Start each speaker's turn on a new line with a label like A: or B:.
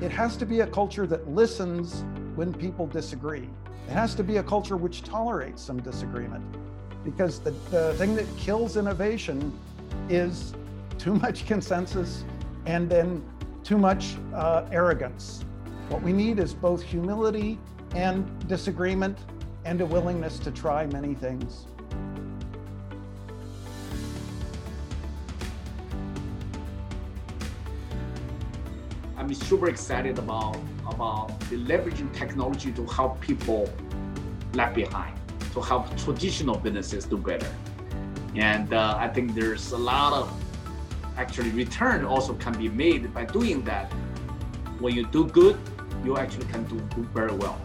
A: it has to be a culture that listens when people disagree. It has to be a culture which tolerates some disagreement because the, the thing that kills innovation is too much consensus and then too much uh, arrogance. What we need is both humility and disagreement and a willingness to try many things.
B: I'm super excited about about leveraging technology to help people left behind, to help traditional businesses do better. And uh, I think there's a lot of actually return also can be made by doing that. When you do good, you actually can do very well.